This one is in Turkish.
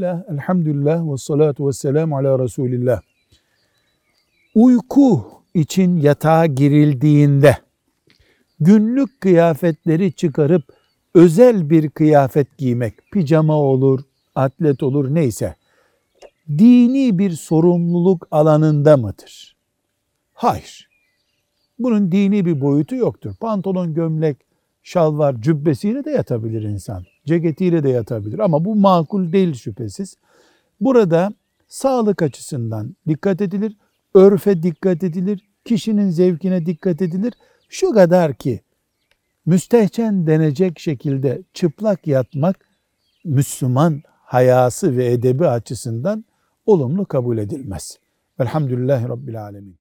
Bismillah, elhamdülillah ve salatu ve selamu ala Resulillah. Uyku için yatağa girildiğinde günlük kıyafetleri çıkarıp özel bir kıyafet giymek, pijama olur, atlet olur neyse, dini bir sorumluluk alanında mıdır? Hayır. Bunun dini bir boyutu yoktur. Pantolon, gömlek, şalvar, cübbesiyle de yatabilir insan. Ceketiyle de yatabilir ama bu makul değil şüphesiz. Burada sağlık açısından dikkat edilir, örfe dikkat edilir, kişinin zevkine dikkat edilir. Şu kadar ki müstehcen denecek şekilde çıplak yatmak Müslüman hayası ve edebi açısından olumlu kabul edilmez. Velhamdülillahi Rabbil Alemin.